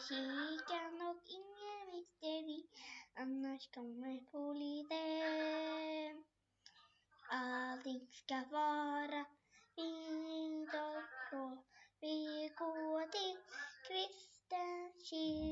시간옥 인의 미스테리 I'm not 정말 보리대 Allting ska vara frid och ro Vi går till kristen kyrka